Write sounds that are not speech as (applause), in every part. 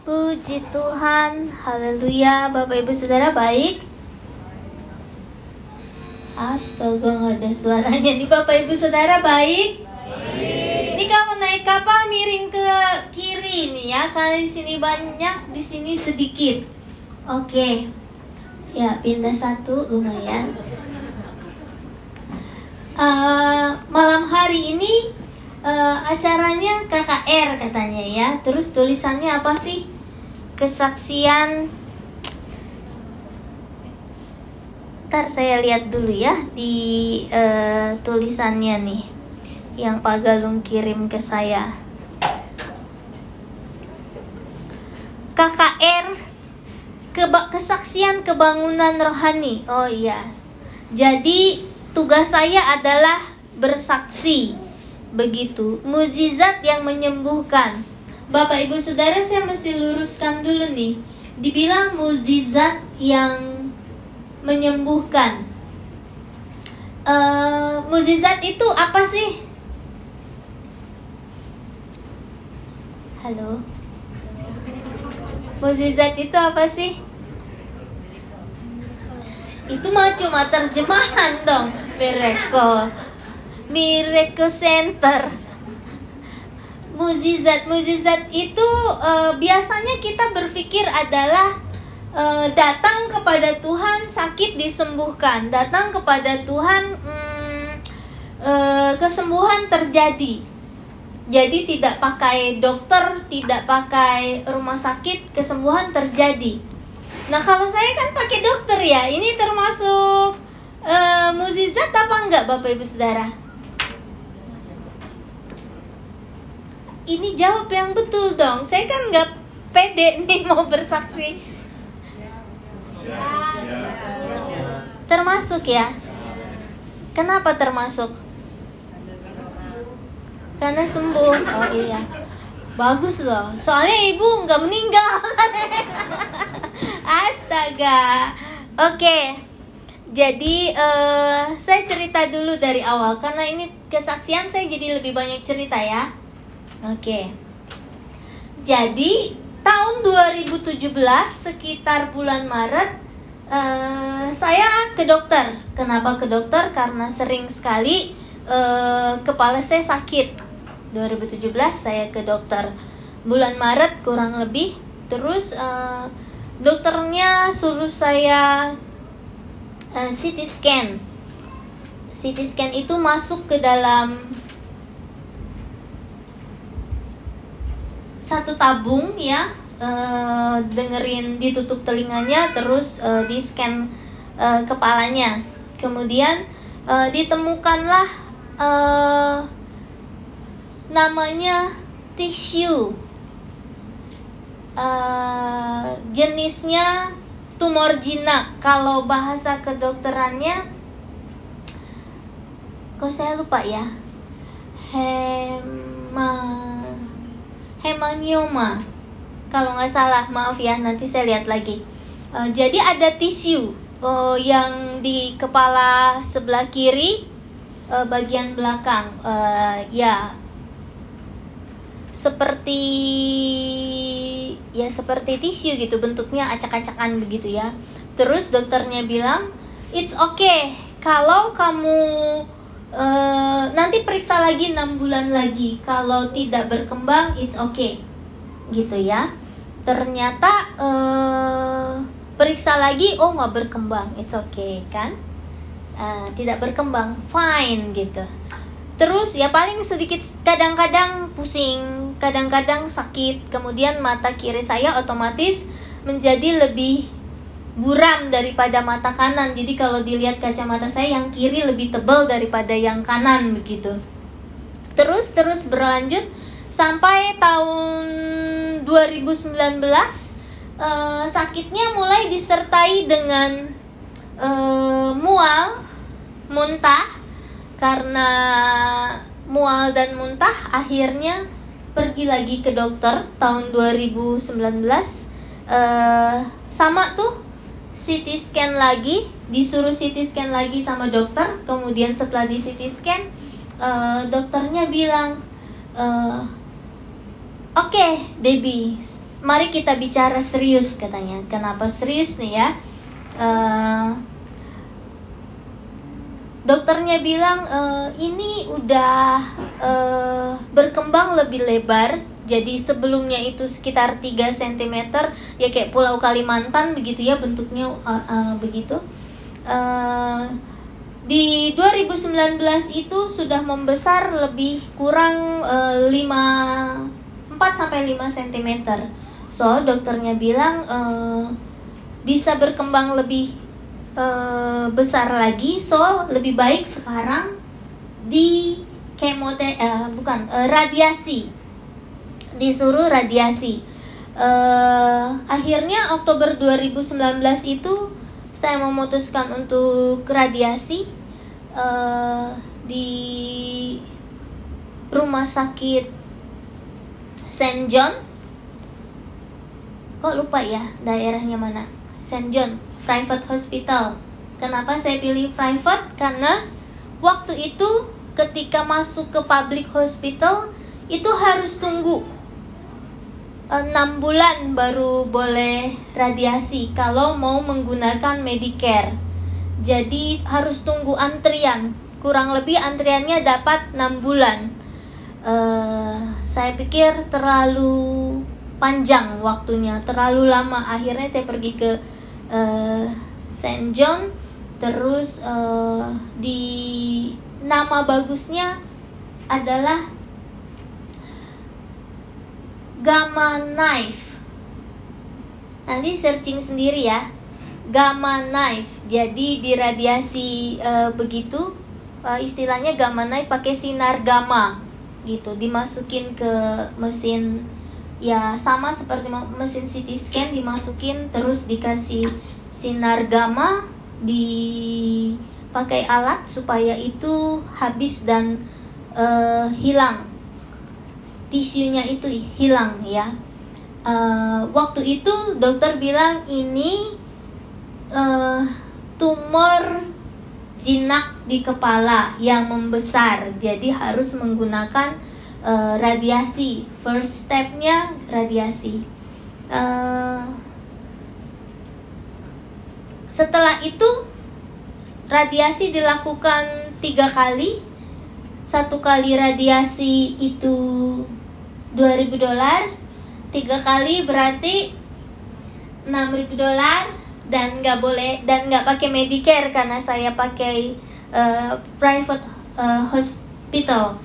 Puji Tuhan, haleluya. Bapak Ibu Saudara baik? Astaga nggak ada suaranya nih. Bapak Ibu Saudara baik? Ini kalau naik kapal miring ke kiri nih ya. Karena di sini banyak, di sini sedikit. Oke. Ya pindah satu lumayan. Uh, Malam hari ini uh, acaranya KKR katanya ya. Terus tulisannya apa sih? Kesaksian. Ntar saya lihat dulu ya di uh, tulisannya nih yang Pak Galung kirim ke saya. KKR keba kesaksian kebangunan rohani. Oh iya. Jadi tugas saya adalah bersaksi begitu mujizat yang menyembuhkan. Bapak Ibu Saudara saya mesti luruskan dulu nih. Dibilang mujizat yang menyembuhkan. Uh, mujizat itu apa sih? Halo? Mujizat itu apa sih? Itu mah cuma terjemahan dong miracle Miracle Center. Muzizat, muzizat itu uh, biasanya kita berpikir adalah uh, datang kepada Tuhan sakit disembuhkan, datang kepada Tuhan um, uh, kesembuhan terjadi. Jadi tidak pakai dokter, tidak pakai rumah sakit, kesembuhan terjadi. Nah kalau saya kan pakai dokter ya, ini termasuk uh, muzizat apa enggak Bapak Ibu Saudara? Ini jawab yang betul dong. Saya kan nggak pede (laughs) nih mau bersaksi. Termasuk ya? Kenapa termasuk? Karena sembuh. Oh iya. Bagus loh. Soalnya ibu nggak meninggal. (laughs) Astaga. Oke. Jadi uh, saya cerita dulu dari awal karena ini kesaksian saya jadi lebih banyak cerita ya. Oke. Jadi tahun 2017 sekitar bulan Maret uh, saya ke dokter. Kenapa ke dokter? Karena sering sekali uh, kepala saya sakit. 2017 saya ke dokter bulan Maret kurang lebih. Terus uh, dokternya suruh saya uh, CT scan. CT scan itu masuk ke dalam satu tabung ya uh, dengerin ditutup telinganya terus uh, di scan uh, kepalanya. Kemudian uh, ditemukanlah uh, namanya tisu. Uh, jenisnya tumor jinak. Kalau bahasa kedokterannya kok saya lupa ya? Hema hemangioma kalau nggak salah maaf ya nanti saya lihat lagi. Uh, jadi ada tisu uh, yang di kepala sebelah kiri uh, bagian belakang. Uh, ya. Seperti ya seperti tisu gitu bentuknya acak-acakan begitu ya. Terus dokternya bilang it's okay. Kalau kamu Uh, nanti periksa lagi enam bulan lagi. Kalau tidak berkembang it's okay. Gitu ya. Ternyata uh, periksa lagi oh nggak berkembang. It's okay kan? Uh, tidak berkembang. Fine gitu. Terus ya paling sedikit kadang-kadang pusing kadang-kadang sakit. Kemudian mata kiri saya otomatis menjadi lebih buram daripada mata kanan. Jadi kalau dilihat kacamata saya yang kiri lebih tebal daripada yang kanan begitu. Terus terus berlanjut sampai tahun 2019 eh, sakitnya mulai disertai dengan eh, mual, muntah karena mual dan muntah akhirnya pergi lagi ke dokter tahun 2019 eh, sama tuh CT scan lagi, disuruh CT scan lagi sama dokter. Kemudian setelah di CT scan, uh, dokternya bilang, uh, oke okay, Debbie, mari kita bicara serius katanya. Kenapa serius nih ya? Uh, dokternya bilang uh, ini udah uh, berkembang lebih lebar jadi sebelumnya itu sekitar 3 cm ya kayak pulau Kalimantan begitu ya bentuknya uh, uh, begitu. Uh, di 2019 itu sudah membesar lebih kurang uh, 5 4 sampai 5 cm so dokternya bilang uh, bisa berkembang lebih uh, besar lagi. So lebih baik sekarang di kemote uh, bukan uh, radiasi disuruh radiasi. Uh, akhirnya Oktober 2019 itu saya memutuskan untuk radiasi uh, di rumah sakit Saint John. Kok lupa ya daerahnya mana? Saint John Private Hospital. Kenapa saya pilih private? Karena waktu itu ketika masuk ke public hospital itu harus tunggu enam bulan baru boleh radiasi kalau mau menggunakan Medicare. Jadi harus tunggu antrian. Kurang lebih antriannya dapat enam bulan. Uh, saya pikir terlalu panjang waktunya, terlalu lama. Akhirnya saya pergi ke uh, Saint John, terus uh, di nama bagusnya adalah gamma knife. Nanti searching sendiri ya. Gamma knife. Jadi di radiasi e, begitu e, istilahnya gamma knife pakai sinar gamma gitu dimasukin ke mesin ya sama seperti mesin CT scan dimasukin terus dikasih sinar gamma dipakai alat supaya itu habis dan uh, hilang tisunya itu hilang ya. Uh, waktu itu dokter bilang ini uh, tumor jinak di kepala yang membesar, jadi harus menggunakan uh, radiasi. First stepnya radiasi. Uh, setelah itu radiasi dilakukan tiga kali. Satu kali radiasi itu 2000 dolar tiga kali berarti 6000 dolar dan nggak boleh dan nggak pakai Medicare karena saya pakai uh, private uh, hospital.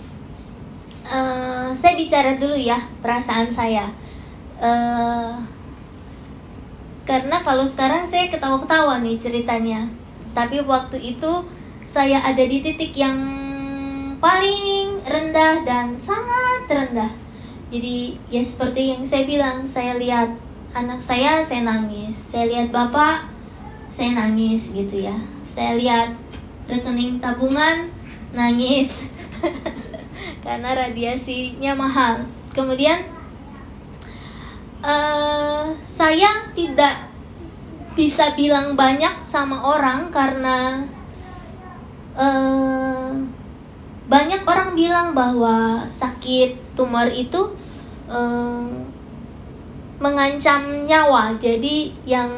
Uh, saya bicara dulu ya perasaan saya. Uh, karena kalau sekarang saya ketawa-ketawa nih ceritanya. Tapi waktu itu saya ada di titik yang paling rendah dan sangat rendah jadi ya seperti yang saya bilang saya lihat anak saya saya nangis. Saya lihat bapak saya nangis gitu ya. Saya lihat rekening tabungan nangis. (laughs) Karena radiasinya mahal. Kemudian uh, saya tidak bisa bilang banyak sama orang karena uh, banyak orang bilang bahwa sakit tumor itu um, mengancam nyawa. Jadi yang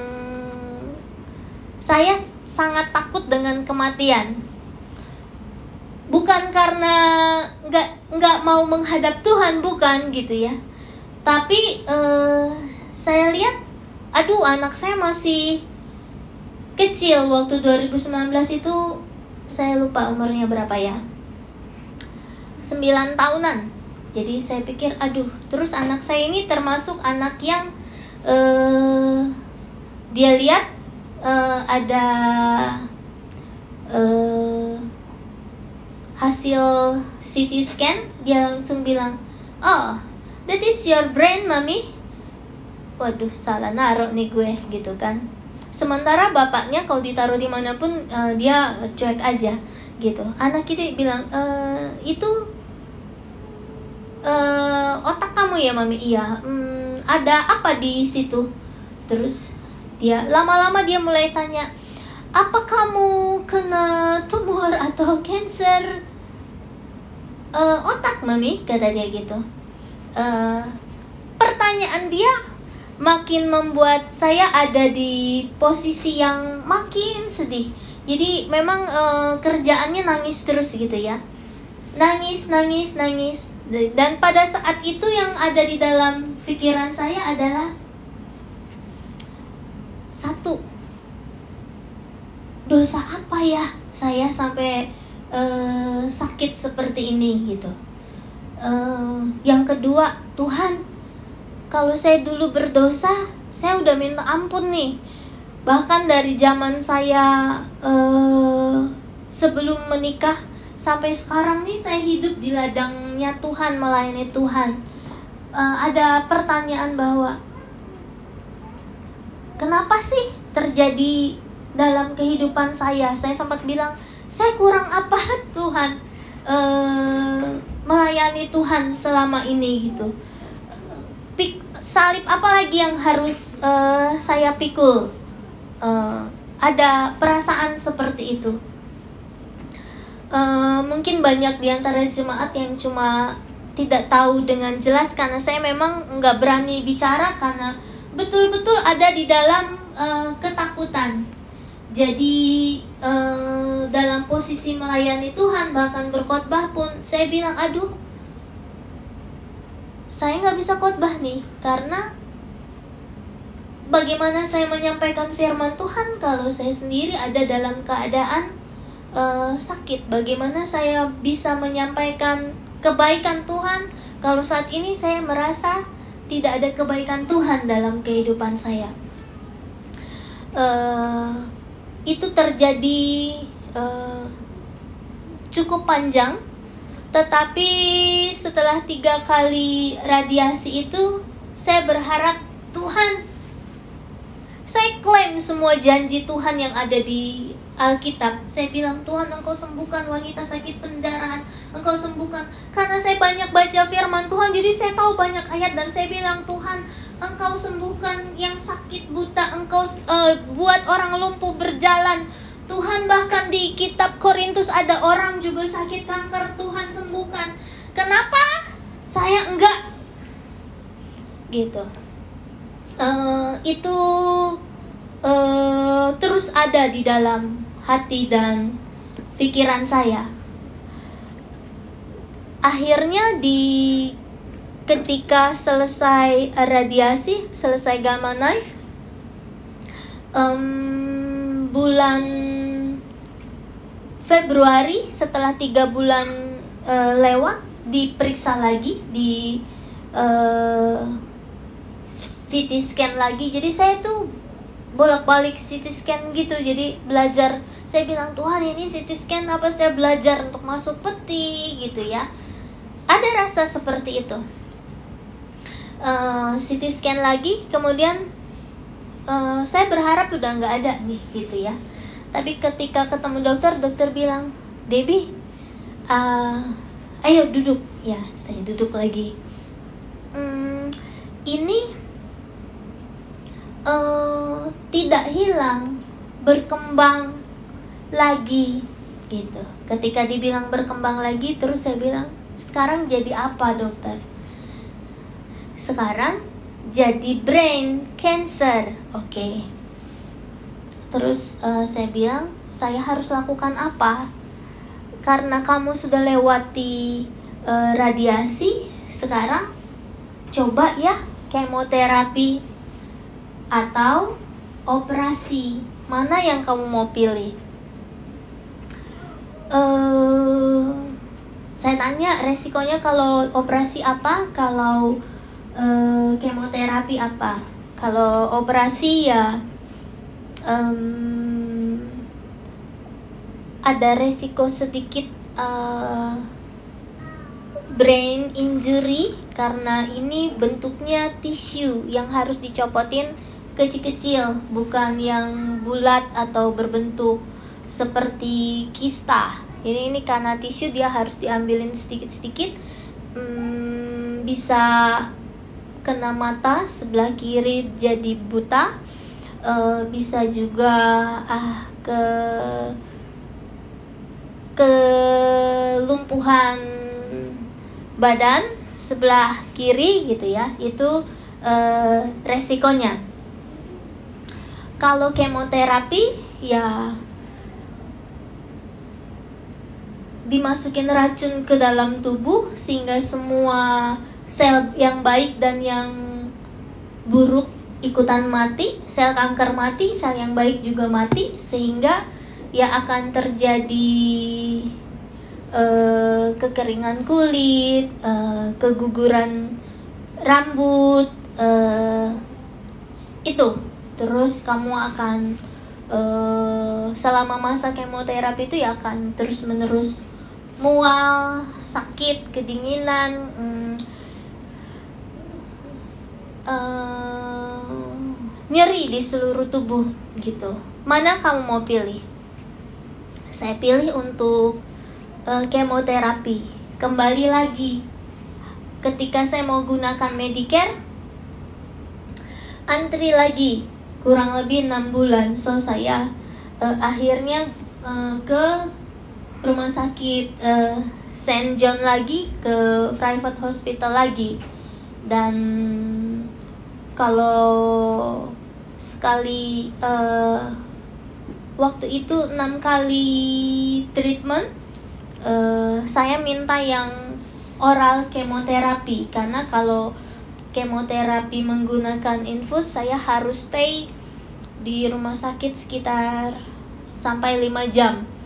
saya sangat takut dengan kematian. Bukan karena nggak nggak mau menghadap Tuhan, bukan gitu ya. Tapi uh, saya lihat, aduh anak saya masih kecil waktu 2019 itu saya lupa umurnya berapa ya 9 tahunan. Jadi saya pikir aduh terus anak saya ini termasuk anak yang uh, dia lihat uh, ada uh, hasil CT scan dia langsung bilang oh that is your brain mami. Waduh salah naruh nih gue gitu kan. Sementara bapaknya kalau ditaruh di mana pun uh, dia cuek aja gitu. Anak kita bilang e, itu uh, otak kamu ya mami? Iya. Hmm, ada apa di situ? Terus dia lama-lama dia mulai tanya apa kamu kena tumor atau cancer? Uh, otak mami kata dia gitu. Uh, pertanyaan dia makin membuat saya ada di posisi yang makin sedih. Jadi memang e, kerjaannya nangis terus gitu ya nangis nangis nangis. Dan pada saat itu yang ada di dalam pikiran saya adalah satu dosa apa ya saya sampai uh, sakit seperti ini gitu. Uh, yang kedua Tuhan kalau saya dulu berdosa saya udah minta ampun nih. Bahkan dari zaman saya uh, sebelum menikah sampai sekarang nih saya hidup di ladangnya Tuhan melayani Tuhan. Uh, ada pertanyaan bahwa kenapa sih terjadi dalam kehidupan saya? Saya sempat bilang saya kurang apa (laughs) Tuhan uh, melayani Tuhan selama ini gitu. Pik, salib apa lagi yang harus uh, saya pikul? Uh, ada perasaan seperti itu uh, mungkin banyak di antara jemaat yang cuma tidak tahu dengan jelas karena saya memang nggak berani bicara karena betul-betul ada di dalam uh, ketakutan. Jadi uh, dalam posisi melayani Tuhan bahkan berkhotbah pun saya bilang aduh saya nggak bisa khotbah nih karena bagaimana saya menyampaikan firman Tuhan kalau saya sendiri ada dalam keadaan uh, sakit. Bagaimana saya bisa menyampaikan kebaikan Tuhan kalau saat ini saya merasa tidak ada kebaikan Tuhan dalam kehidupan saya? Uh, itu terjadi uh, cukup panjang. Tetapi setelah tiga kali radiasi itu saya berharap Tuhan saya klaim semua janji Tuhan yang ada di Alkitab saya bilang Tuhan engkau sembuhkan wanita sakit pendarahan engkau sembuhkan karena saya banyak baca firman Tuhan jadi saya tahu banyak ayat dan saya bilang Tuhan engkau sembuhkan yang sakit buta, engkau uh, buat orang lumpuh berjalan. Tuhan bahkan di kitab Korintus ada orang juga sakit kanker, Tuhan sembuhkan. Kenapa? Saya enggak. Gitu. Uh, itu uh, terus ada di dalam hati dan pikiran saya. Akhirnya di ketika selesai radiasi, selesai gamma knife, um, bulan Februari setelah tiga bulan uh, lewat diperiksa lagi di uh, CT scan lagi. Jadi saya tuh bolak-balik CT scan gitu. Jadi belajar. Saya bilang Tuhan ini CT scan apa? Saya belajar untuk masuk peti gitu ya. Ada rasa seperti itu. Uh, CT scan lagi kemudian uh, saya berharap udah nggak ada nih gitu ya. Tapi ketika ketemu dokter dokter bilang Debbie uh, ayo duduk. Ya saya duduk lagi. Hmm, ini uh, tidak hilang berkembang lagi gitu ketika dibilang berkembang lagi terus saya bilang sekarang jadi apa dokter sekarang jadi brain cancer. Oke. Okay. Terus uh, saya bilang, saya harus lakukan apa? Karena kamu sudah lewati uh, radiasi, sekarang coba ya kemoterapi atau operasi. Mana yang kamu mau pilih? Uh, saya tanya resikonya kalau operasi apa? Kalau uh, kemoterapi apa kalau operasi ya um, ada resiko sedikit uh, brain injury karena ini bentuknya tisu yang harus dicopotin kecil-kecil bukan yang bulat atau berbentuk seperti kista. Ini ini karena tisu dia harus diambilin sedikit-sedikit. Hmm, bisa kena mata sebelah kiri jadi buta. Uh, bisa juga ah ke kelumpuhan badan sebelah kiri gitu ya. Itu uh, resikonya. Kalau kemoterapi ya dimasukin racun ke dalam tubuh sehingga semua sel yang baik dan yang buruk ikutan mati, sel kanker mati, sel yang baik juga mati sehingga ya akan terjadi uh, kekeringan kulit, uh, keguguran rambut, uh, itu. Terus kamu akan selama masa kemoterapi itu ya akan terus menerus mual, sakit, kedinginan. Hmm, uh, nyeri di seluruh tubuh gitu. Mana kamu mau pilih? Saya pilih untuk uh, kemoterapi. Kembali lagi, ketika saya mau gunakan Medicare, antri lagi kurang lebih enam bulan. So saya uh, akhirnya uh, ke rumah sakit uh, Saint John lagi ke private hospital lagi. Dan kalau sekali uh, waktu itu enam kali treatment uh, saya minta yang oral kemoterapi. Karena kalau kemoterapi menggunakan infus saya harus stay di rumah sakit sekitar sampai 5 jam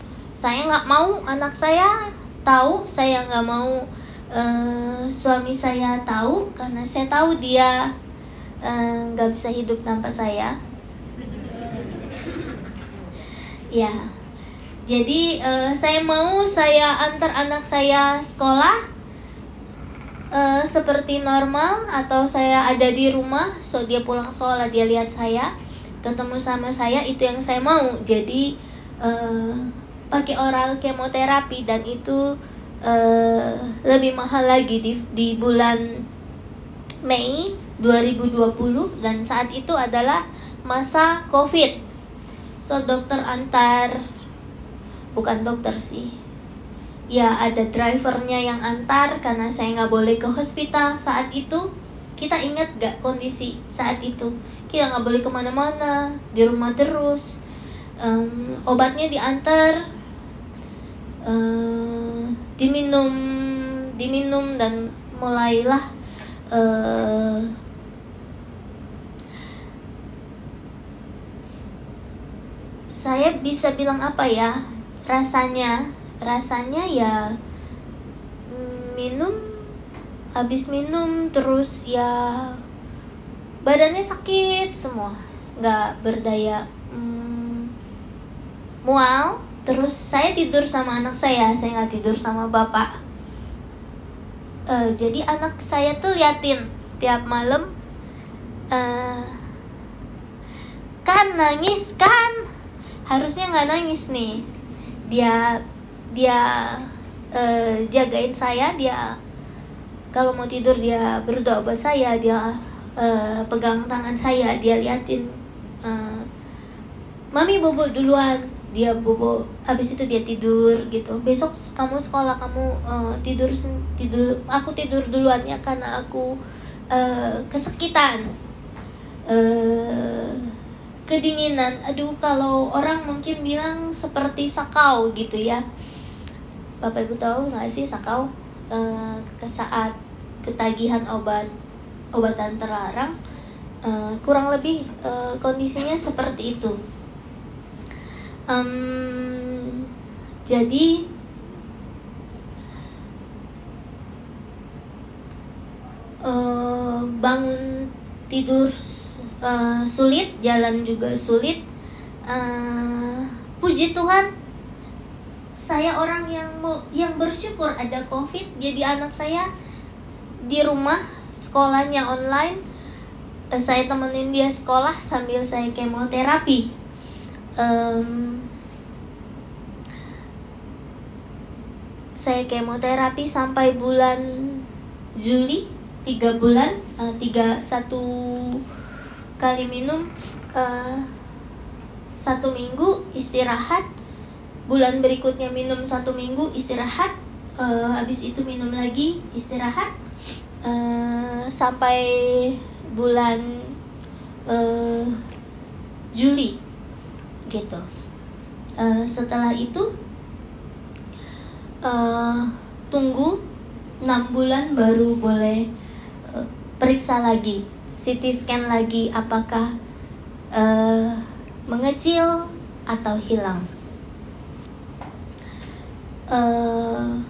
saya nggak mau anak saya tahu saya nggak mau uh, suami saya tahu karena saya tahu dia Eh, nggak uh, bisa hidup tanpa saya. Ya. Jadi uh, saya mau saya antar anak saya sekolah uh, seperti normal atau saya ada di rumah so dia pulang sekolah dia lihat saya ketemu sama saya itu yang saya mau. Jadi uh, pakai oral kemoterapi dan itu uh, lebih mahal lagi di di bulan Mei 2020 dan saat itu adalah masa Covid. So dokter antar bukan dokter sih. Ya ada drivernya yang antar karena saya nggak boleh ke hospital saat itu. Kita ingat gak kondisi saat itu? Kita nggak boleh ke mana-mana, di rumah terus. Um, obatnya diantar, uh, diminum, diminum dan mulailah uh, saya bisa bilang apa ya rasanya rasanya ya minum habis minum terus ya badannya sakit semua nggak berdaya hmm, mual terus saya tidur sama anak saya saya nggak tidur sama bapak. Uh, jadi anak saya tuh liatin tiap malam uh, kan nangis kan? Harusnya nggak nangis nih. Dia dia uh, jagain saya dia kalau mau tidur dia berdoa buat saya dia uh, pegang tangan saya dia liatin uh, mami bobo duluan dia bobo habis itu dia tidur gitu. Besok kamu sekolah kamu uh, tidur tidur aku tidur duluan ya karena aku uh, kesekitan uh, kedinginan. Aduh kalau orang mungkin bilang seperti sakau gitu ya. Bapak ibu tahu nggak sih sakau? Ke saat ketagihan obat obatan terlarang e, kurang lebih e, kondisinya seperti itu um, jadi uh, bangun tidur uh, sulit, jalan juga sulit. Uh, puji Tuhan, saya orang yang yang bersyukur ada COVID. Jadi anak saya di rumah, sekolahnya online. Saya temenin dia sekolah sambil saya kemoterapi. Um, saya kemoterapi sampai bulan Juli tiga bulan uh, tiga satu kali minum uh, satu minggu istirahat. Bulan berikutnya minum satu minggu istirahat uh, habis itu minum lagi istirahat uh, sampai bulan uh, Juli gitu. Uh, setelah itu uh, tunggu 6 bulan baru boleh uh, periksa lagi CT scan lagi apakah uh, mengecil atau hilang. Uh,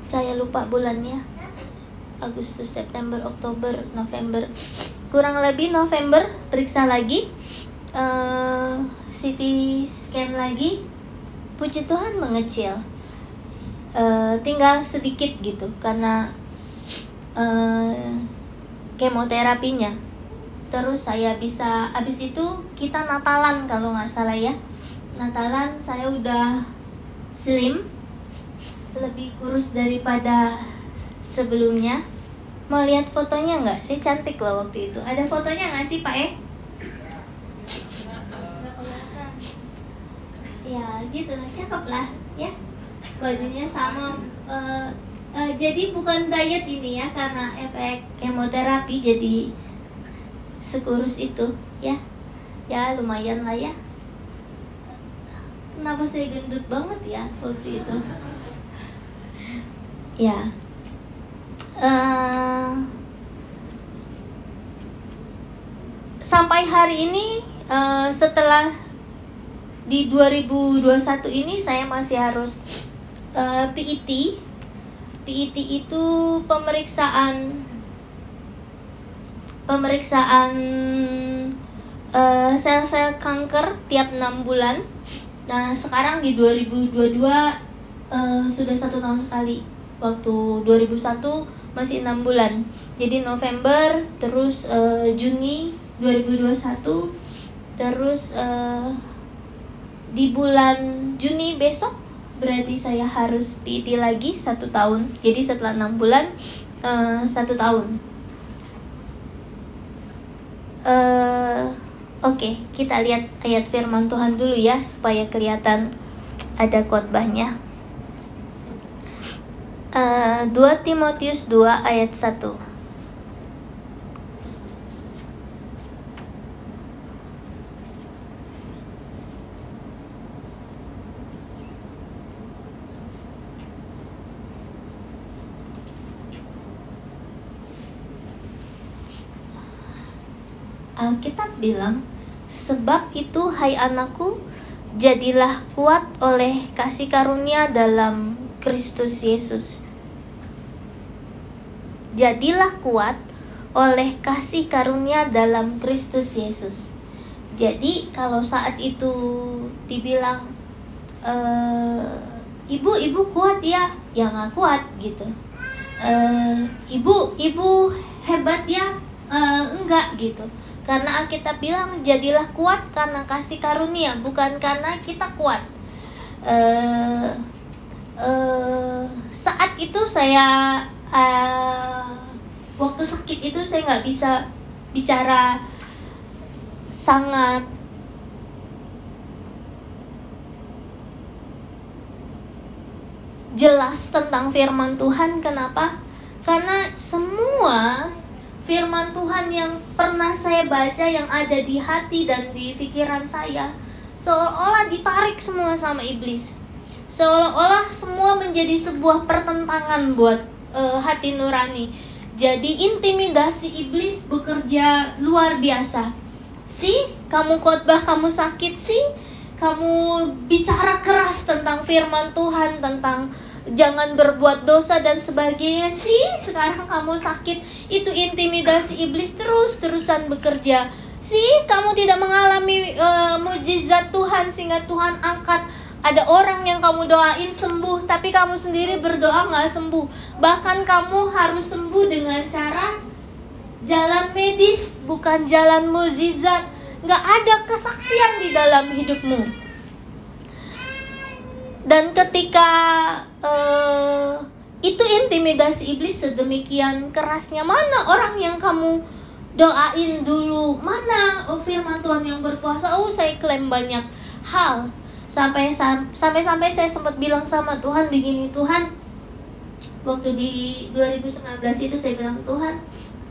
saya lupa bulannya. Agustus September Oktober November kurang lebih November periksa lagi. Uh, CT scan lagi. Puji Tuhan mengecil. Uh, tinggal sedikit gitu karena uh, kemoterapinya. Terus saya bisa habis itu kita Natalan kalau nggak salah ya. Natalan saya udah slim. Lebih kurus daripada sebelumnya mau lihat fotonya nggak? Sih cantik loh waktu itu. Ada fotonya nggak sih pak eh ya gitu. Lah cakep lah ya. Bajunya sama uh, uh, jadi bukan diet ini ya karena efek kemoterapi jadi sekurus itu ya. Ya lumayan lah ya. Kenapa saya gendut banget ya waktu itu? Ya uh, sampai hari ini uh, setelah di 2021 ini saya masih harus uh, PET PET itu pemeriksaan pemeriksaan sel-sel uh, kanker tiap enam bulan Nah sekarang di 2022 uh, sudah satu tahun sekali. Waktu 2001 masih enam bulan. Jadi November terus uh, Juni 2021 terus uh, di bulan Juni besok berarti saya harus PT lagi satu tahun. Jadi setelah enam bulan uh, satu tahun. Uh, Oke, kita lihat ayat firman Tuhan dulu ya supaya kelihatan ada khotbahnya. Uh, eh, 2 Timotius 2 ayat 1. Alkitab bilang, "Sebab itu, hai anakku, jadilah kuat oleh kasih karunia dalam Kristus Yesus." Jadilah kuat oleh kasih karunia dalam Kristus Yesus. Jadi, kalau saat itu dibilang, e, "Ibu, ibu kuat ya?" Ya nggak kuat gitu. E, ibu, ibu hebat ya? E, enggak gitu karena Alkitab bilang jadilah kuat karena kasih karunia, bukan karena kita kuat. Uh, uh, saat itu saya uh, waktu sakit itu saya nggak bisa bicara sangat jelas tentang firman Tuhan. Kenapa? Karena semua firman Tuhan yang pernah saya baca yang ada di hati dan di pikiran saya seolah-olah ditarik semua sama iblis. Seolah-olah semua menjadi sebuah pertentangan buat uh, hati nurani. Jadi intimidasi iblis bekerja luar biasa. Si, kamu khotbah kamu sakit sih, kamu bicara keras tentang firman Tuhan, tentang jangan berbuat dosa dan sebagainya sih sekarang kamu sakit itu intimidasi iblis terus terusan bekerja sih kamu tidak mengalami uh, mujizat Tuhan sehingga Tuhan angkat ada orang yang kamu doain sembuh tapi kamu sendiri berdoa nggak sembuh. Bahkan kamu harus sembuh dengan cara jalan medis bukan jalan mujizat. Nggak ada kesaksian di dalam hidupmu. Dan ketika uh, itu intimidasi iblis sedemikian kerasnya mana orang yang kamu doain dulu? Mana oh, firman Tuhan yang berkuasa? Oh saya klaim banyak hal sampai sampai sampai saya sempat bilang sama Tuhan begini Tuhan. Waktu di 2019 itu saya bilang Tuhan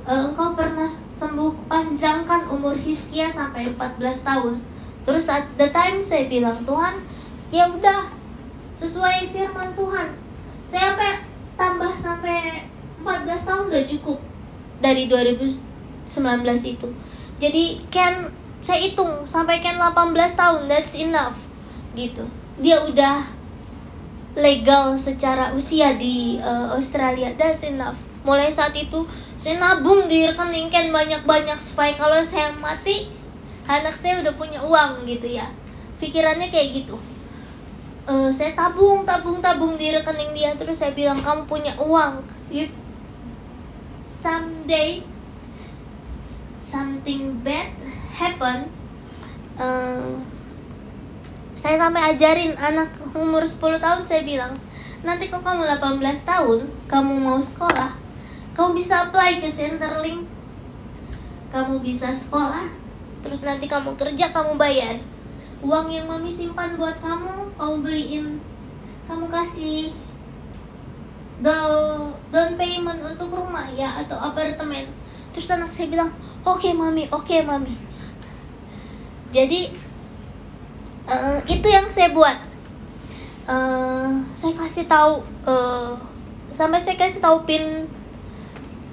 uh, engkau pernah sembuh panjangkan umur Hiskia sampai 14 tahun. Terus at the time saya bilang Tuhan ya udah sesuai firman Tuhan. Saya apa tambah sampai 14 tahun udah cukup dari 2019 itu. Jadi Ken saya hitung sampai Ken 18 tahun that's enough gitu. Dia udah legal secara usia di uh, Australia. That's enough. Mulai saat itu saya nabung di rekening Ken banyak-banyak supaya kalau saya mati anak saya udah punya uang gitu ya. Pikirannya kayak gitu. Uh, saya tabung tabung tabung di rekening dia. Terus saya bilang kamu punya uang. If someday something bad happen uh, saya sampai ajarin anak umur 10 tahun saya bilang nanti kalau kamu 18 tahun kamu mau sekolah kamu bisa apply ke Centerlink kamu bisa sekolah terus nanti kamu kerja kamu bayar. Uang yang mami simpan buat kamu kamu beliin. Kamu kasih down down payment untuk rumah ya atau apartemen. Terus anak saya bilang oke okay, mami oke okay, mami. Jadi uh, itu yang saya buat uh, saya kasih tahu uh, sampai saya kasih tahu pin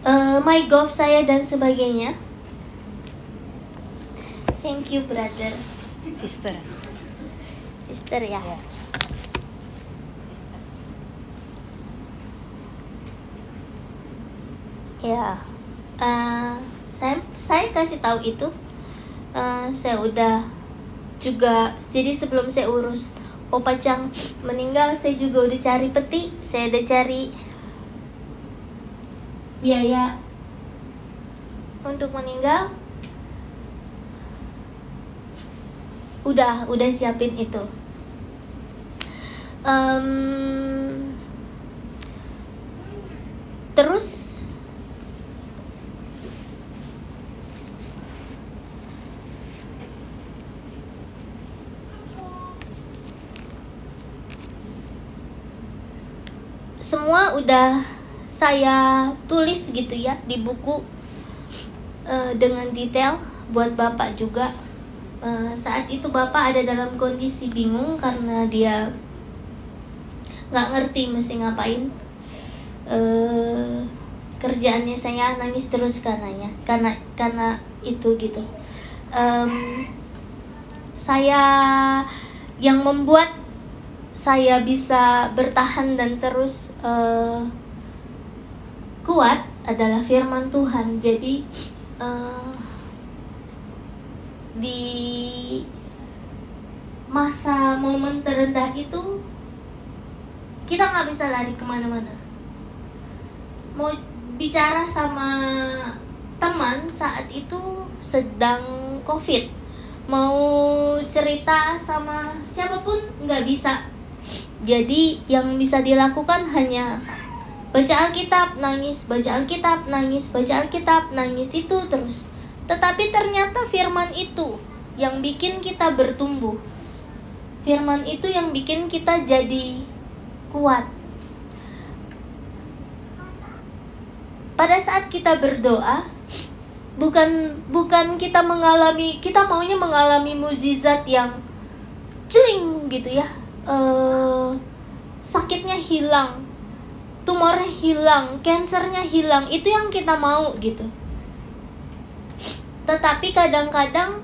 uh, my golf saya dan sebagainya thank you brother Sister. Sister ya. Ya. Ya. Uh, saya saya kasih tahu itu. Uh, saya udah juga. Jadi sebelum saya urus Opa Chang meninggal saya juga udah cari peti. Saya udah cari biaya untuk meninggal. Udah udah siapin itu. Um, terus semua udah saya tulis gitu ya di buku uh, dengan detail buat bapak juga. Eh, saat itu bapak ada dalam kondisi bingung karena dia nggak ngerti mesti ngapain. Uh, kerjaannya saya nangis terus karenanya karena karena itu gitu. Um, saya yang membuat saya bisa bertahan dan terus uh, kuat adalah firman Tuhan. Jadi uh, di masa momen terendah itu kita nggak bisa lari ke mana-mana. Mau bicara sama teman saat itu sedang covid mau cerita sama siapa pun nggak bisa jadi yang bisa dilakukan hanya baca Alkitab nangis baca Alkitab nangis baca Alkitab nangis itu terus tetapi ternyata firman itu yang bikin kita bertumbuh. Firman itu yang bikin kita jadi kuat. Pada saat kita berdoa, bukan bukan kita mengalami kita maunya mengalami mujizat yang culing gitu ya. Uh, sakitnya hilang, tumornya hilang, kansernya hilang, itu yang kita mau gitu tetapi kadang-kadang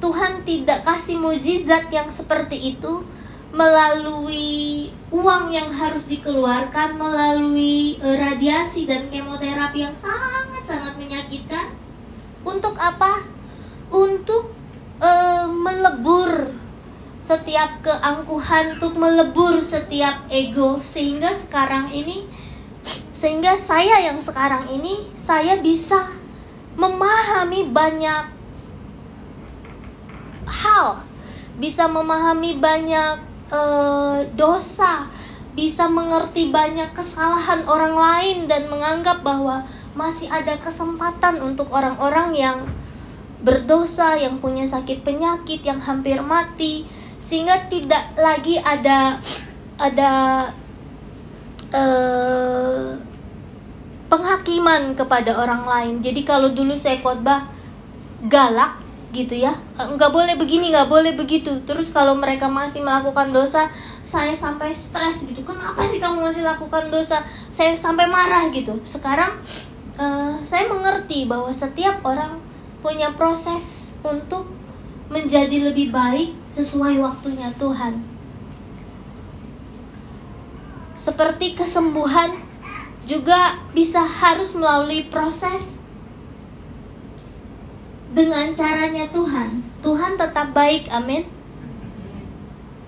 Tuhan tidak kasih mujizat yang seperti itu melalui uang yang harus dikeluarkan, melalui uh, radiasi dan kemoterapi yang sangat-sangat menyakitkan. Untuk apa? Untuk uh, melebur setiap keangkuhan, untuk melebur setiap ego. Sehingga sekarang ini sehingga saya yang sekarang ini saya bisa memahami banyak hal, bisa memahami banyak uh, dosa, bisa mengerti banyak kesalahan orang lain dan menganggap bahwa masih ada kesempatan untuk orang-orang yang berdosa, yang punya sakit penyakit, yang hampir mati, sehingga tidak lagi ada ada uh, penghakiman kepada orang lain. Jadi kalau dulu saya khotbah galak gitu ya, nggak boleh begini, nggak boleh begitu. Terus kalau mereka masih melakukan dosa, saya sampai stres gitu. Kenapa sih kamu masih lakukan dosa? Saya sampai marah gitu. Sekarang uh, saya mengerti bahwa setiap orang punya proses untuk menjadi lebih baik sesuai waktunya Tuhan. Seperti kesembuhan juga bisa harus melalui proses dengan caranya Tuhan. Tuhan tetap baik, amin.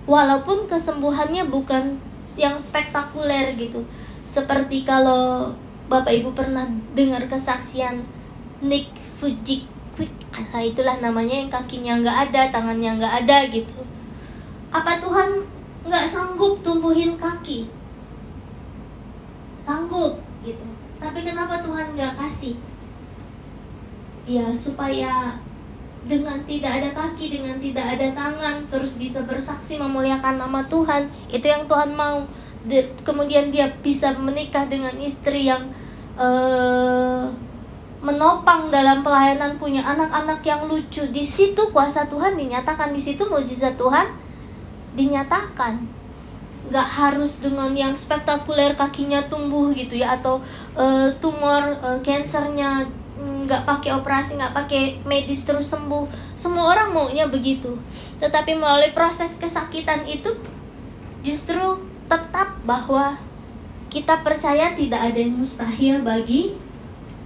Walaupun kesembuhannya bukan yang spektakuler gitu. Seperti kalau Bapak Ibu pernah dengar kesaksian Nick Fujik nah itulah namanya yang kakinya nggak ada tangannya nggak ada gitu. Apa Tuhan nggak sanggup tumbuhin kaki? Sanggup gitu. Tapi kenapa Tuhan nggak kasih? Ya supaya dengan tidak ada kaki dengan tidak ada tangan terus bisa bersaksi memuliakan nama Tuhan itu yang Tuhan mau. Kemudian dia bisa menikah dengan istri yang uh, menopang dalam pelayanan punya anak-anak yang lucu. Di situ kuasa Tuhan dinyatakan di situ mukjizat Tuhan dinyatakan. Nggak harus dengan yang spektakuler kakinya tumbuh gitu ya atau uh, tumor cancernya nggak pakai operasi nggak pakai medis terus sembuh. Semua orang maunya begitu. Tetapi melalui proses kesakitan itu justru tetap bahwa kita percaya tidak ada yang mustahil bagi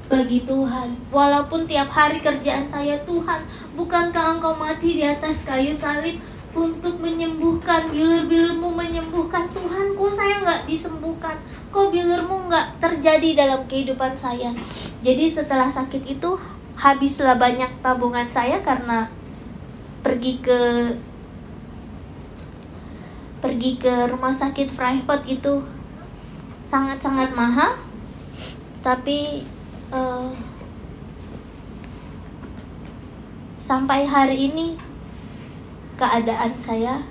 bagi Tuhan. Walaupun tiap hari kerjaan saya Tuhan, bukankah engkau mati di atas kayu salib untuk menyembuhkan? Bilur-bilurmu menyembuhkan. Tuhan kok saya nggak disembuhkan? Kok bilurmu nggak terjadi dalam kehidupan saya? Jadi setelah sakit itu habislah banyak tabungan saya karena pergi ke pergi ke rumah sakit private itu sangat-sangat mahal. Tapi uh, sampai hari ini keadaan saya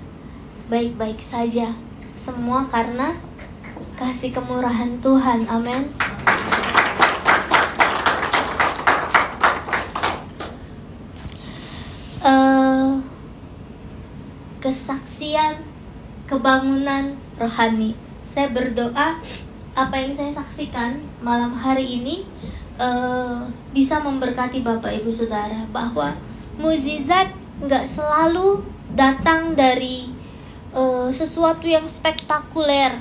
baik-baik saja. Semua karena kasih kemurahan Tuhan. Amin. Uh, kesaksian kebangunan rohani. Saya berdoa apa yang saya saksikan malam hari ini uh, bisa memberkati Bapak Ibu Saudara bahwa mukjizat nggak selalu datang dari uh, sesuatu yang spektakuler.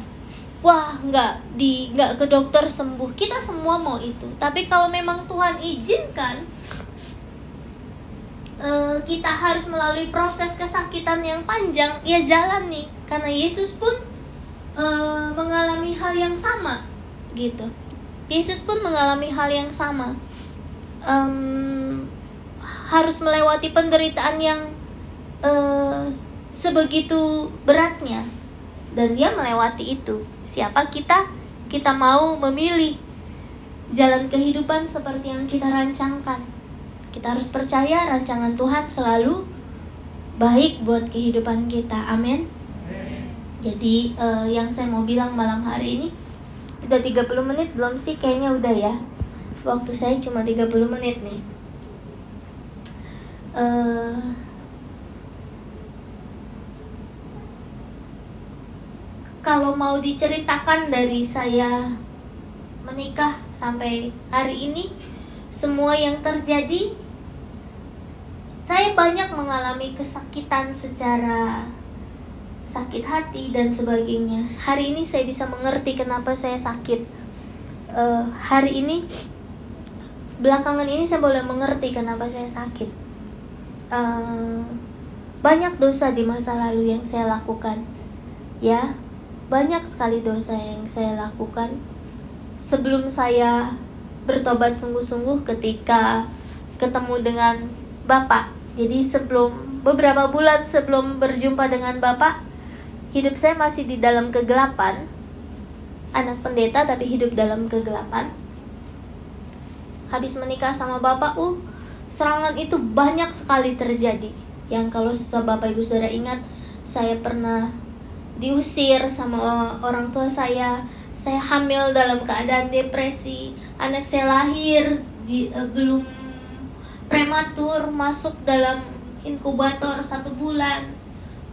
Wah, nggak di nggak ke dokter sembuh. Kita semua mau itu. Tapi kalau memang Tuhan izinkan, uh, kita harus melalui proses kesakitan yang panjang. Ya jalan nih, karena Yesus pun uh, mengalami hal yang sama, gitu. Yesus pun mengalami hal yang sama. Um, harus melewati penderitaan yang uh, sebegitu beratnya dan dia melewati itu. Siapa kita? Kita mau memilih jalan kehidupan seperti yang kita rancangkan. Kita harus percaya rancangan Tuhan selalu baik buat kehidupan kita. Amin. Jadi uh, yang saya mau bilang malam hari ini Udah 30 menit belum sih? Kayaknya udah ya Waktu saya cuma 30 menit nih uh, Kalau mau diceritakan dari saya menikah sampai hari ini Semua yang terjadi Saya banyak mengalami kesakitan secara sakit hati dan sebagainya. Hari ini saya bisa mengerti kenapa saya sakit. Uh, hari ini belakangan ini saya boleh mengerti kenapa saya sakit. Uh, banyak dosa di masa lalu yang saya lakukan. Ya, banyak sekali dosa yang saya lakukan sebelum saya bertobat sungguh-sungguh ketika ketemu dengan Bapak. Jadi sebelum beberapa bulan sebelum berjumpa dengan Bapak, hidup saya masih di dalam kegelapan. Anak pendeta tapi hidup dalam kegelapan. Habis menikah sama bapak uh serangan itu banyak sekali terjadi. Yang kalau bapak ibu saudara ingat saya pernah diusir sama orang tua saya. Saya hamil dalam keadaan depresi. Anak saya lahir di uh, belum prematur masuk dalam inkubator satu bulan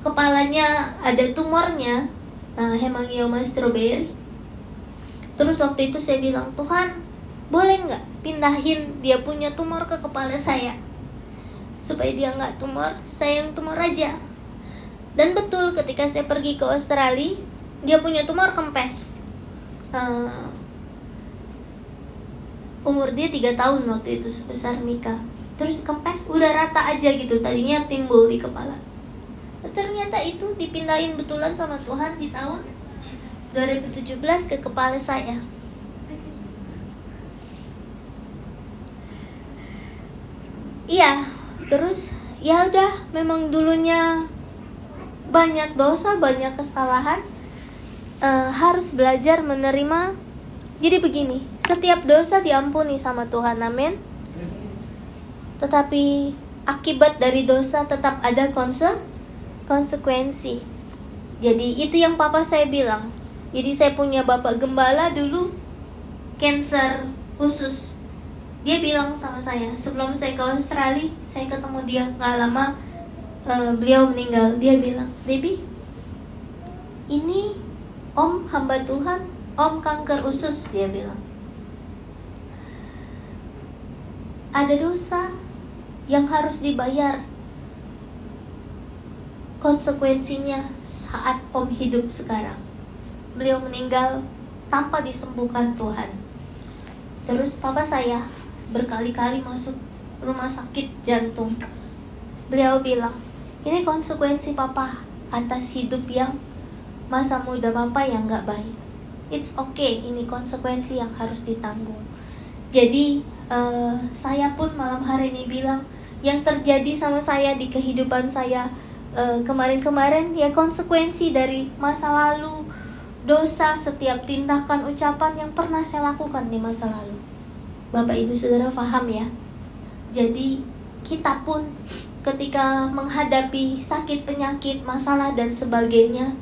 kepalanya ada tumornya. Uh, hemangioma strawberry. Terus waktu itu saya bilang Tuhan boleh nggak pindahin dia punya tumor ke kepala saya? Supaya dia nggak tumor saya yang tumor aja. Dan betul ketika saya pergi ke Australia dia punya tumor kempes. Uh, umur dia tiga tahun waktu itu sebesar Mika. Terus kempes udah rata aja gitu tadinya timbul di kepala ternyata itu dipindahin betulan sama Tuhan di tahun 2017 ke kepala saya iya terus ya udah memang dulunya banyak dosa banyak kesalahan uh, harus belajar menerima. Jadi begini, setiap dosa diampuni sama Tuhan, amin. Tetapi akibat dari dosa tetap ada konse konsekuensi. Jadi itu yang papa saya bilang. Jadi saya punya bapak gembala dulu cancer khusus. Dia bilang sama saya sebelum saya ke Australia, saya ketemu dia nggak lama uh, beliau meninggal. Dia bilang, Debbie, ini Om hamba Tuhan, Om kanker usus dia bilang. Ada dosa yang harus dibayar konsekuensinya saat Om hidup sekarang. Beliau meninggal tanpa disembuhkan Tuhan. Terus papa saya berkali-kali masuk rumah sakit jantung. Beliau bilang, ini konsekuensi papa atas hidup yang masa muda bapak yang nggak baik it's okay ini konsekuensi yang harus ditanggung jadi uh, saya pun malam hari ini bilang yang terjadi sama saya di kehidupan saya kemarin-kemarin ya konsekuensi dari masa lalu dosa setiap tindakan ucapan yang pernah saya lakukan di masa lalu. Bapak ibu saudara paham ya? Jadi kita pun ketika menghadapi sakit penyakit masalah dan sebagainya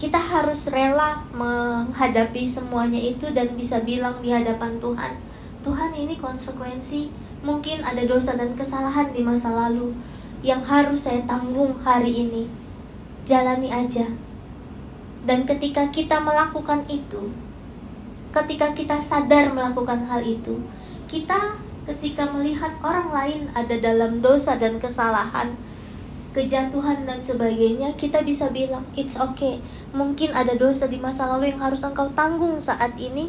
kita harus rela menghadapi semuanya itu dan bisa bilang di hadapan Tuhan, Tuhan ini konsekuensi. Mungkin ada dosa dan kesalahan di masa lalu yang harus saya tanggung hari ini. Jalani aja. Dan ketika kita melakukan itu, ketika kita sadar melakukan hal itu, kita ketika melihat orang lain ada dalam dosa dan kesalahan, kejatuhan dan sebagainya, kita bisa bilang it's okay mungkin ada dosa di masa lalu yang harus engkau tanggung saat ini.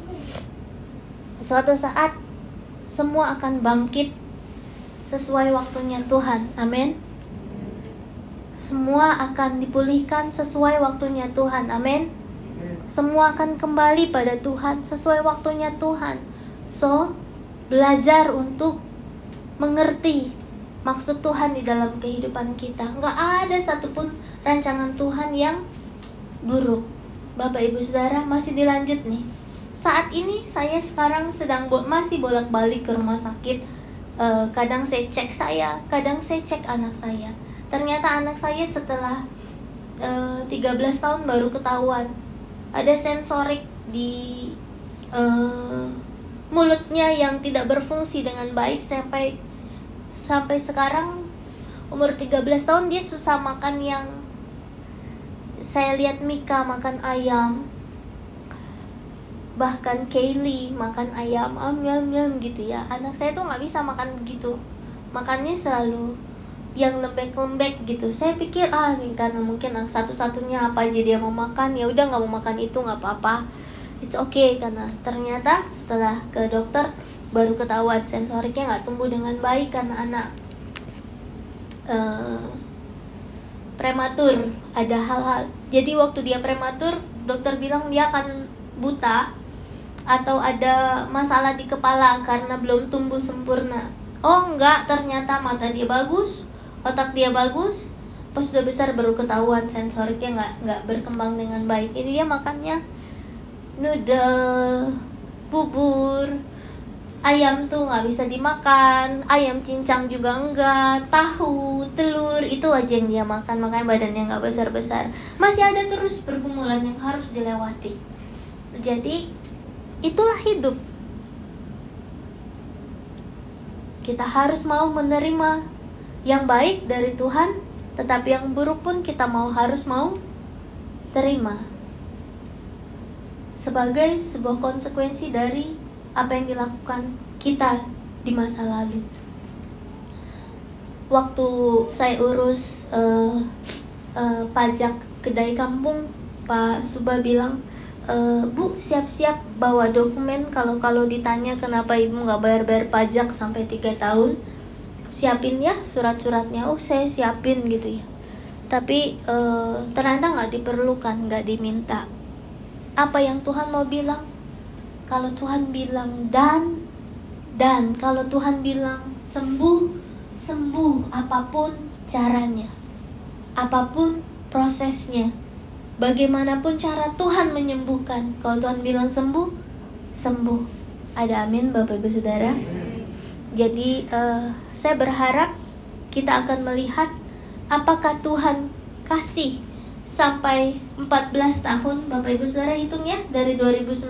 Suatu saat semua akan bangkit sesuai waktunya Tuhan. Amin. Semua akan dipulihkan sesuai waktunya Tuhan. Amin. Semua akan kembali pada Tuhan sesuai waktunya Tuhan. So, belajar untuk mengerti maksud Tuhan di dalam kehidupan kita. Nggak ada satupun rancangan Tuhan yang buruk. Bapak Ibu Saudara masih dilanjut nih. Saat ini saya sekarang sedang masih bolak-balik ke rumah sakit. E, kadang saya cek saya, kadang saya cek anak saya. Ternyata anak saya setelah e, eh, 13 tahun baru ketahuan ada sensorik di e, mulutnya yang tidak berfungsi dengan baik sampai sampai sekarang umur 13 tahun dia susah makan yang saya lihat Mika makan ayam bahkan Kaylee makan ayam am yam yam gitu ya. Anak saya tuh nggak bisa makan begitu. Makannya selalu yang lembek-lembek gitu. Saya pikir ah ini karena mungkin satu-satunya apa aja dia mau makan ya udah nggak mau makan itu nggak apa-apa. It's okay karena ternyata setelah ke dokter baru ketahuan sensoriknya nggak tumbuh dengan baik karena anak uh, prematur. Ada hal-hal. Jadi waktu dia prematur dokter bilang dia akan buta atau ada masalah di kepala karena belum tumbuh sempurna. Oh enggak ternyata mata dia bagus otak dia bagus. Pas sudah besar baru ketahuan sensoriknya nggak nggak berkembang dengan baik. Ini dia makannya noodle bubur ayam tuh nggak bisa dimakan ayam cincang juga enggak tahu telur itu aja yang dia makan. Makanya badannya nggak besar besar masih ada terus pergumulan yang harus dilewati. Jadi itulah hidup. Kita harus mau menerima yang baik dari Tuhan, tetapi yang buruk pun kita mau harus mau terima sebagai sebuah konsekuensi dari apa yang dilakukan kita di masa lalu. Waktu saya urus uh, uh, pajak kedai kampung, Pak Suba bilang, e, Bu siap-siap bawa dokumen kalau kalau ditanya kenapa ibu nggak bayar-bayar pajak sampai tiga tahun, siapin ya surat-suratnya. Oh saya siapin gitu ya. Tapi e, ternyata nggak diperlukan, nggak diminta apa yang Tuhan mau bilang. Kalau Tuhan bilang dan dan kalau Tuhan bilang sembuh, sembuh apa pun caranya. Apa pun prosesnya. Bagaimanapun cara Tuhan menyembuhkan. Kalau Tuhan bilang sembuh, sembuh. Ada amin Bapak Ibu Saudara. Jadi uh, saya berharap kita akan melihat apakah Tuhan kasih sampai 14 tahun Bapak Ibu Saudara hitung ya dari 2019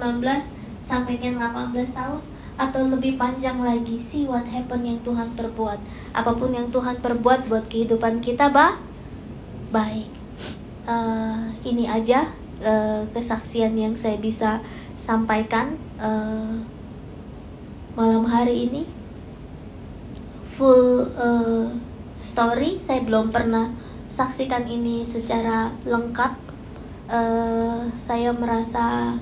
sampai ke 18 tahun atau lebih panjang lagi see what happen yang Tuhan perbuat apa pun yang Tuhan perbuat buat kehidupan kita bah baik uh, ini aja uh, kesaksian yang saya bisa sampaikan uh, malam hari ini. Full uh, story saya belum pernah saksikan ini secara lengkap. Uh, saya merasa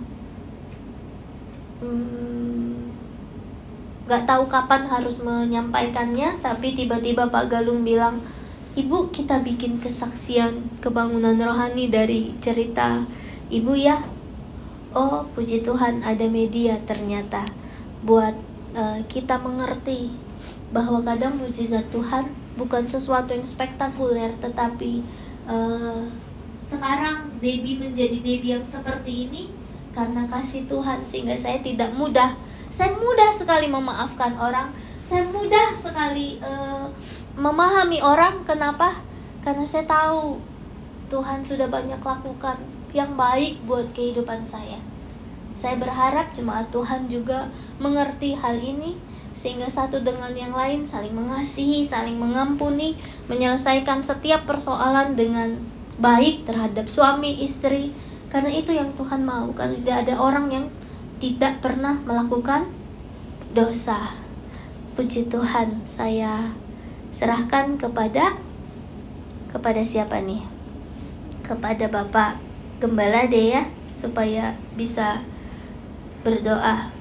hmm, nggak hmm, tahu kapan harus menyampaikannya tapi tiba-tiba Pak Galung bilang ibu kita bikin kesaksian kebangunan rohani dari cerita ibu ya. Oh puji Tuhan ada media ternyata buat uh, kita mengerti bahwa kadang mujizat Tuhan bukan sesuatu yang spektakuler tetapi uh, sekarang Debbie menjadi Debbie yang seperti ini karena kasih Tuhan sehingga saya tidak mudah. Saya mudah sekali memaafkan orang. Saya mudah sekali uh, memahami orang kenapa karena saya tahu Tuhan sudah banyak lakukan yang baik buat kehidupan saya saya berharap jemaat Tuhan juga mengerti hal ini sehingga satu dengan yang lain saling mengasihi, saling mengampuni, menyelesaikan setiap persoalan dengan baik terhadap suami, istri, karena itu yang Tuhan mau. Karena tidak ada orang yang tidak pernah melakukan dosa. Puji Tuhan, saya serahkan kepada kepada siapa nih? Kepada Bapak Gembala deh ya, supaya bisa berdoa.